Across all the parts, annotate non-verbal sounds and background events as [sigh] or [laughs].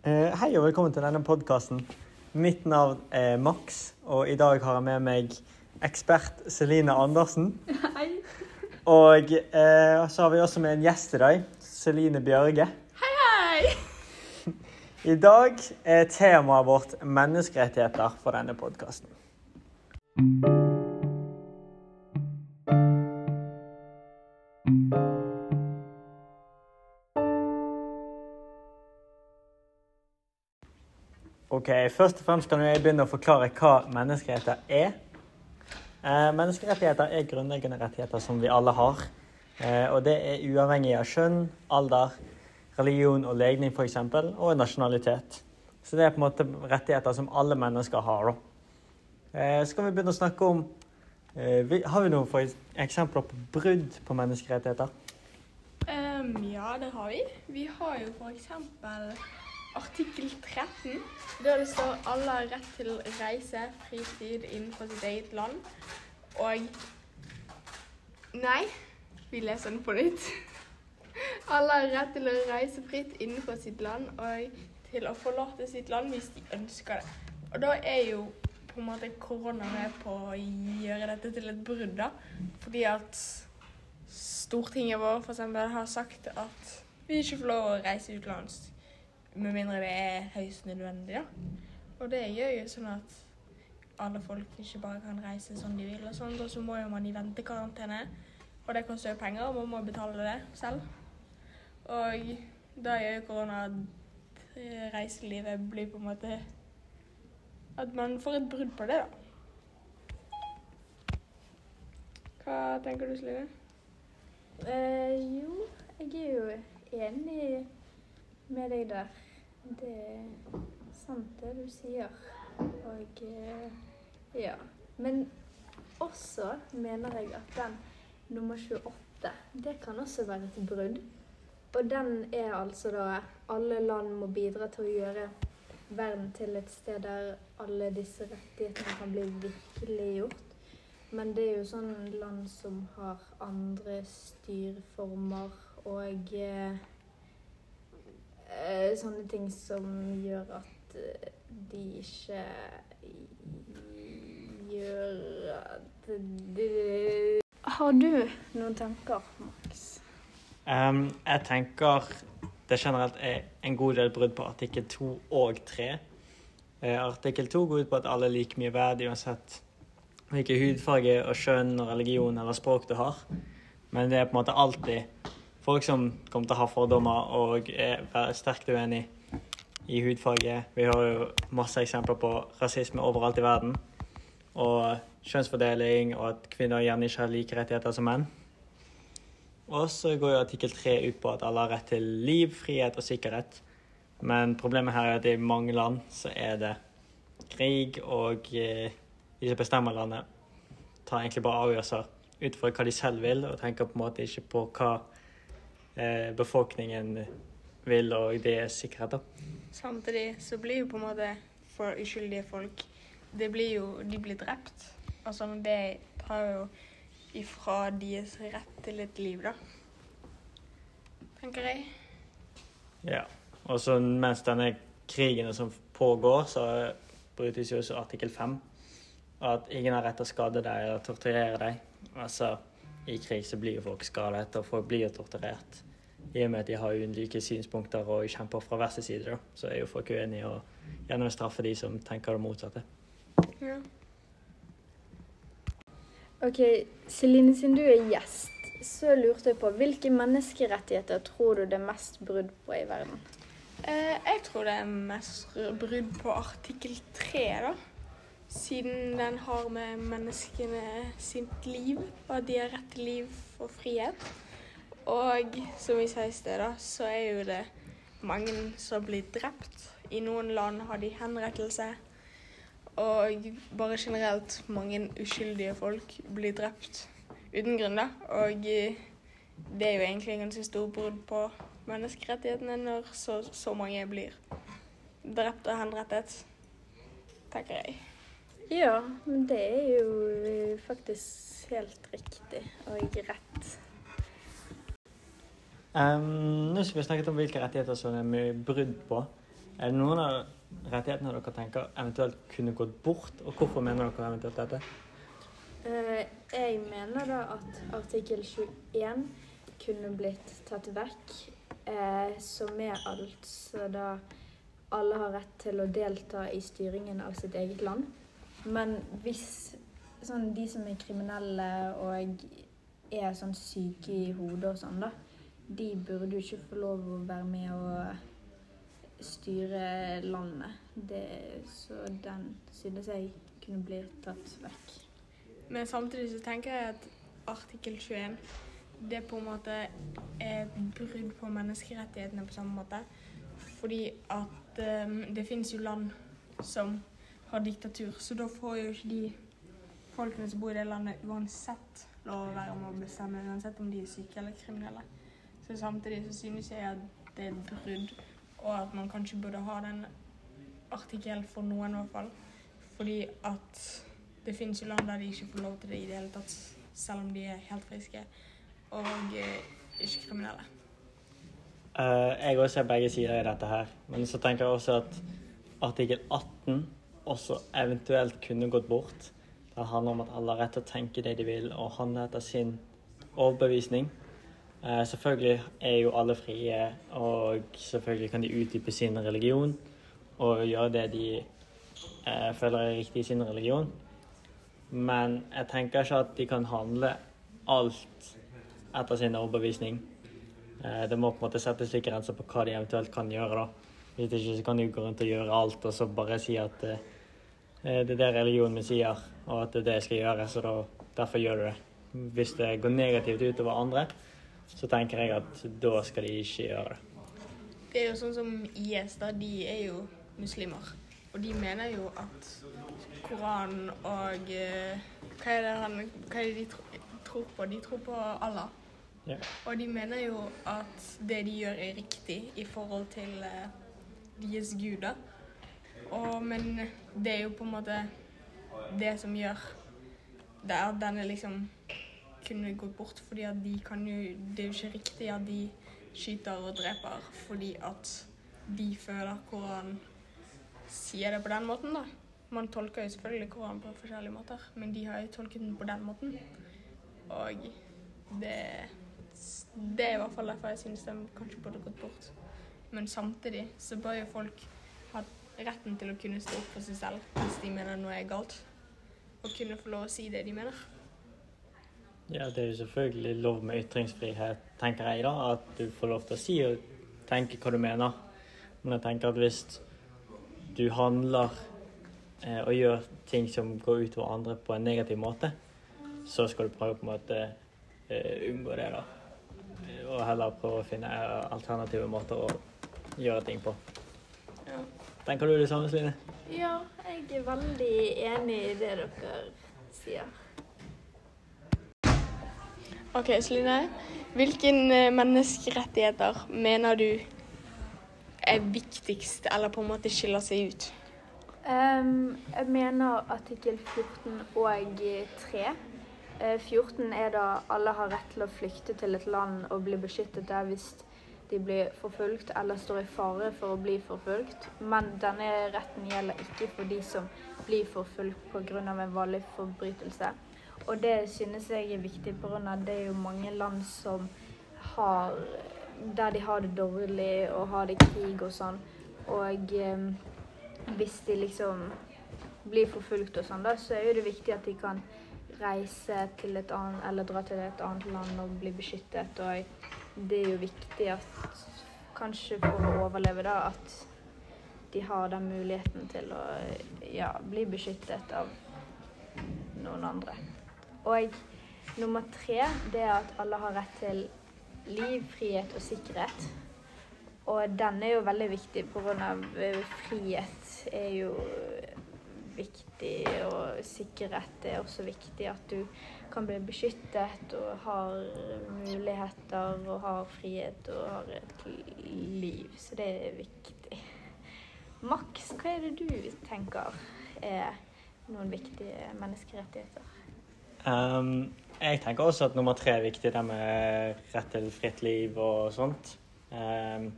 Eh, Hei og velkommen til denne podkasten. Mitt navn er Max, og i dag har jeg med meg ekspert Celine Andersen. [laughs] Hei. Og eh, så har vi også med en gjest i dag, Celine Bjørge. Hei, hei. [laughs] I dag er temaet vårt menneskerettigheter for denne podkasten. Ok, Først og fremst kan jeg begynne å forklare hva menneskerettigheter er. Eh, menneskerettigheter er grunnleggende rettigheter som vi alle har. Eh, og det er uavhengig av kjønn, alder, religion og legning f.eks., og nasjonalitet. Så det er på en måte rettigheter som alle mennesker har. Eh, skal vi begynne å snakke om eh, vi, Har vi noen eksempler på brudd på menneskerettigheter? Um, ja, det har vi. Vi har jo for eksempel artikkel 13. Der det står alle har rett til reise, fritid innenfor sitt eget land. Og Nei, vi leser den på nytt. Alle har rett til å reise fritt innenfor sitt land og til å forlate sitt land hvis de ønsker det. Og da er jo på en måte korona med på å gjøre dette til et brudd, da. Fordi at Stortinget vår eksempel har sagt at vi ikke får lov å reise utenlands med mindre det er høyst nødvendig. da. Og det gjør jo sånn at alle folk ikke bare kan reise som de vil. Og sånt, og så må jo man i ventekarantene, og det koster jo penger, og man må betale det selv. Og da gjør jo korona at eh, reiselivet blir på en måte At man får et brudd på det, da. Hva tenker du, Slive? Eh, jo, jeg er jo enig med deg der. Det er sant det du sier. Og eh, ja. Men også mener jeg at den nummer 28, det kan også være et brudd. Og den er altså da alle land må bidra til å gjøre verden til et sted der alle disse rettighetene kan bli virkeliggjort. Men det er jo sånn land som har andre styreformer og eh, eh, sånne ting som gjør at eh, de ikke gjør at de Har du noen tanker, Max? Um, jeg tenker det generelt er en god del brudd på artikkel 2 og 3. Eh, artikkel 2 går ut på at alle er like mye verd uansett hvilken hudfarge og kjønn og religion eller språk du har. Men det er på en måte alltid folk som kommer til å ha fordommer og er sterkt uenig i hudfarge. Vi har jo masse eksempler på rasisme overalt i verden. Og kjønnsfordeling og at kvinner gjerne ikke har like rettigheter som menn. Og så går jo artikkel 3 ut på at alle har rett til liv, frihet og sikkerhet. Men problemet her er at i mange land så er det krig, og eh, de som bestemmer landet, tar egentlig bare avgjørelser ut fra hva de selv vil, og tenker på en måte ikke på hva eh, befolkningen vil, og det er sikkerhet. da. Samtidig så blir jo på en måte for uskyldige folk det blir jo, De blir drept. Altså det tar jo ifra deres rett til et liv, da. Tenker jeg. Ja. Og så mens denne krigen som pågår, så brytes jo også artikkel 5. At ingen har rett til å skade deg eller torturere deg. Altså, i krig så blir folk skadet, og folk blir torturert. I og med at de har ulike synspunkter og kjemper fra hver sin side, da, så er jo folk uenige og gjerne vil straffe de som tenker det motsatte. Ja. Ok, Celine, siden du er gjest, så lurte jeg på hvilke menneskerettigheter tror du det er mest brudd på i verden? Eh, jeg tror det er mest brudd på artikkel 3, da. Siden den har med menneskene sitt liv, og de har rett til liv og frihet. Og som vi sa i sted, da, så er jo det mange som blir drept. I noen land har de henrettelse. Og bare generelt mange uskyldige folk blir drept uten grunn, da. Og eh, det er jo egentlig en ganske stor brudd på menneskerettighetene når så, så mange blir drept og henrettet, tenker jeg. Ja, men det er jo eh, faktisk helt riktig og rett. Um, nå skal vi snakket om hvilke rettigheter som er mye brudd på. Er det noen av rettighetene dere tenker eventuelt kunne gått bort, og hvorfor mener dere eventuelt dette? Uh, jeg mener da at artikkel 21 kunne blitt tatt vekk, uh, som er altså da alle har rett til å delta i styringen av sitt eget land. Men hvis sånn, de som er kriminelle og er sånn syke i hodet og sånn, da, de burde jo ikke få lov å være med og styre landet. Det, så den synes jeg kunne bli tatt vekk. Men samtidig så tenker jeg at artikkel 21 det på en måte er et brudd på menneskerettighetene på samme måte. Fordi at um, det finnes jo land som har diktatur, så da får jo ikke de folkene som bor i det landet uansett lov å være med å bestemme, uansett om de er syke eller kriminelle. Så samtidig så synes jeg at det er et brudd, og at man kanskje burde ha den artikkelen for noen i hvert fall. Fordi at det finnes jo land der de ikke får lov til det i det hele tatt, selv om de er helt friske og eh, ikke kriminelle. Uh, jeg også ser begge sider i dette her, men så tenker jeg også at artikkel 18 også eventuelt kunne gått bort. Det handler om at alle har rett til å tenke det de vil og handle etter sin overbevisning. Eh, selvfølgelig er jo alle frie, og selvfølgelig kan de utdype sin religion og gjøre det de eh, føler er riktig i sin religion. Men jeg tenker ikke at de kan handle alt etter sin overbevisning. Eh, det må på en måte settes litt grenser på hva de eventuelt kan gjøre. da. Hvis ikke så kan de gå rundt og gjøre alt og så bare si at eh, eh, det er det religionen min sier, og at det er det jeg skal gjøre, så da, derfor gjør du det. Hvis det går negativt utover andre, så tenker jeg at da skal de ikke gjøre det. Det er jo sånn som IS, da. De er jo muslimer. Og de mener jo at Koranen og eh, hva, er det han, hva er det de tro, tror på? De tror på Allah. Ja. Og de mener jo at det de gjør, er riktig i forhold til eh, deres guder. Og, men det er jo på en måte det som gjør det at denne liksom kunne gått bort, fordi at de kan jo Det er jo ikke riktig at de skyter og dreper fordi at de føler Koranen sier det på den måten, da. Man tolker jo selvfølgelig Koranen på forskjellige måter, men de har jo tolket den på den måten. Og det, det er i hvert fall derfor jeg synes de kanskje burde gått bort. Men samtidig så bør jo folk ha retten til å kunne stå opp for seg selv hvis de mener noe er galt. Og kunne få lov å si det de mener. Ja, det er jo selvfølgelig lov med ytringsfrihet, tenker jeg da. At du får lov til å si og tenke hva du mener. Men jeg tenker at hvis du handler eh, og gjør ting som går utover andre på en negativ måte, så skal du prøve på en måte eh, unngå det, da. Og heller prøve å finne eh, alternative måter å gjøre ting på. Ja. Tenker du det samme, Sline? Ja, jeg er veldig enig i det dere sier. OK, Sline. Hvilke eh, menneskerettigheter mener du er viktigst, eller på en måte skiller seg ut? Um, jeg mener artikkel 14 og 3. Eh, 14 er da alle har rett til å flykte til et land og bli beskyttet der hvis de blir forfulgt eller står i fare for å bli forfulgt. Men denne retten gjelder ikke for de som blir forfulgt pga. en vanlig forbrytelse. Og det synes jeg er viktig pga. det er jo mange land som har Der de har det dårlig og har det krig og sånn. Og eh, hvis de liksom blir forfulgt og sånn, da, så er jo det viktig at de kan reise til et annet eller dra til et annet land og bli beskyttet. Og det er jo viktig at kanskje for å overleve, da, at de har den muligheten til å ja, bli beskyttet av noen andre. Og nummer tre, det er at alle har rett til liv, frihet og sikkerhet. Og den er jo veldig viktig pga. frihet er jo viktig, og sikkerhet er også viktig. At du kan bli beskyttet og har muligheter og har frihet og har et liv. Så det er viktig. Max, hva er det du tenker er noen viktige menneskerettigheter? Um, jeg tenker også at nummer tre er viktig, det med rett til fritt liv og sånt. Um,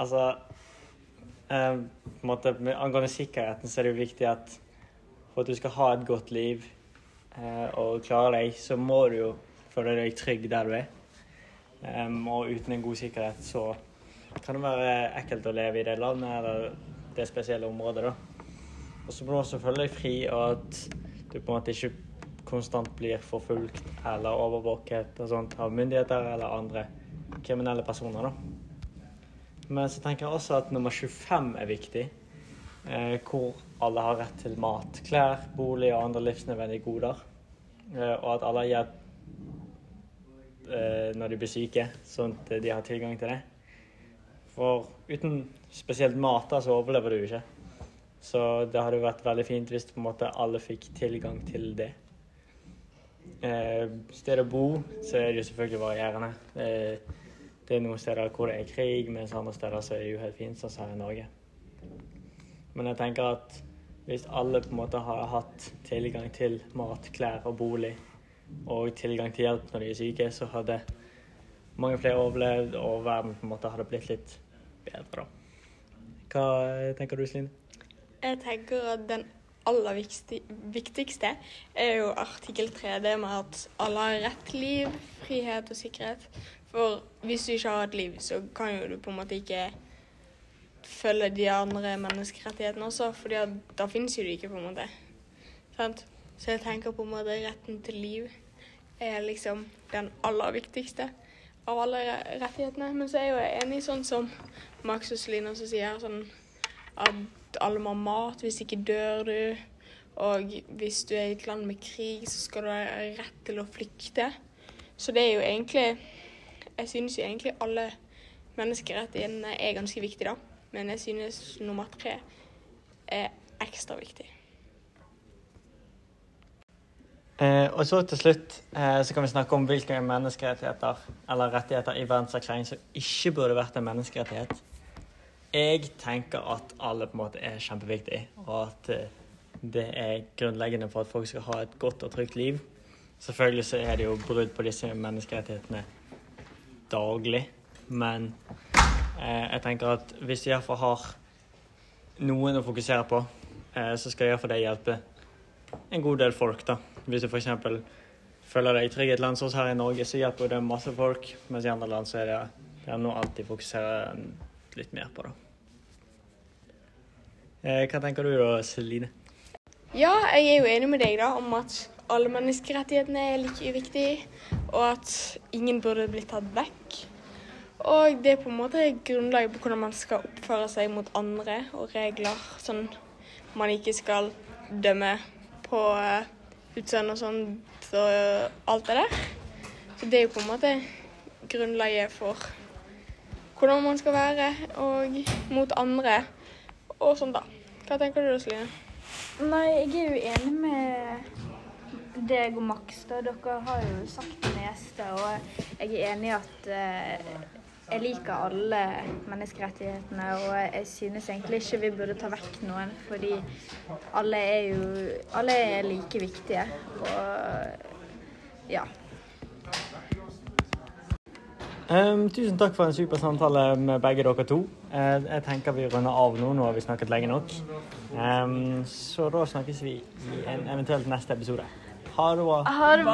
Altså eh, måte, Angående sikkerheten så er det jo viktig at for at du skal ha et godt liv eh, og klare deg, så må du jo føle deg trygg der du er. Um, og uten en god sikkerhet så kan det være ekkelt å leve i det landet eller det spesielle området. da. Og så må du også føle deg fri, og at du på en måte ikke konstant blir forfulgt eller overvåket og sånt av myndigheter eller andre kriminelle personer. da. Men så tenker jeg også at nummer 25 er viktig, eh, hvor alle har rett til mat, klær, bolig og andre livsnødvendige goder. Eh, og at alle har hjelp eh, når de blir syke, sånn at de har tilgang til det. For uten spesielt mat da, så overlever du ikke. Så det hadde vært veldig fint hvis på en måte alle fikk tilgang til det. Eh, sted å bo, så er det jo selvfølgelig varierende. Eh, det er noen steder hvor det er krig, mens andre steder så er det jo helt fint, sånn som her i Norge. Men jeg tenker at hvis alle på en måte har hatt tilgang til mat, klær og bolig, og tilgang til hjelp når de er syke, så hadde mange flere overlevd, og verden på en måte hadde blitt litt bedre. Hva tenker du, Celine? Jeg tenker at den aller viktigste, er jo artikkel 3, det med at alle har rett liv, frihet og sikkerhet. For hvis du ikke har et liv, så kan jo du på en måte ikke følge de andre menneskerettighetene også, for da finnes jo de ikke, på en måte. Sant? Så jeg tenker på en måte retten til liv er liksom den aller viktigste av alle rettighetene. Men så er jeg jo enig sånn som Max og Celine også sier, sånn at alle må ha mat, hvis ikke dør du. Og hvis du er i et land med krig, så skal du ha rett til å flykte. Så det er jo egentlig Jeg synes jo egentlig alle menneskerettighetene er ganske viktige, da. Men jeg synes nummer tre er ekstra viktig. Eh, og så til slutt eh, så kan vi snakke om hvilke menneskerettigheter eller rettigheter i verdenserklæringen som ikke burde vært en menneskerettighet. Jeg tenker at alle på en måte er kjempeviktig, og at eh, det er grunnleggende for at folk skal ha et godt og trygt liv. Selvfølgelig så er det jo brudd på disse menneskerettighetene daglig, men eh, jeg tenker at hvis de iallfall har noen å fokusere på, eh, så skal iallfall det hjelpe en god del folk, da. Hvis du f.eks. føler deg trygg i et land som her i Norge, så hjelper det masse folk, mens i andre land så er det, er noe alltid fokuserer litt mer på, da. Eh, hva tenker du da, Celine? Ja, jeg er jo enig med deg da om at alle menneskerettighetene er like viktige, og at ingen burde bli tatt vekk. Og det er på en måte grunnlaget på hvordan man skal oppføre seg mot andre, og regler sånn man ikke skal dømme på eh, utseende og sånt og alt det der. Så det er jo på en måte grunnlaget for hvordan man skal være og mot andre og sånn da. Hva tenker du da? Nei, jeg er jo enig med deg og Max. da. Dere har jo sagt det meste. Og jeg er enig i at eh, jeg liker alle menneskerettighetene. Og jeg synes egentlig ikke vi burde ta vekk noen, fordi alle er jo Alle er like viktige. Og ja. Um, tusen takk for en super samtale med begge dere to. Uh, jeg tenker vi runder av nå. Nå har vi snakket lenge nok. Um, så da snakkes vi i en eventuelt neste episode. Ha det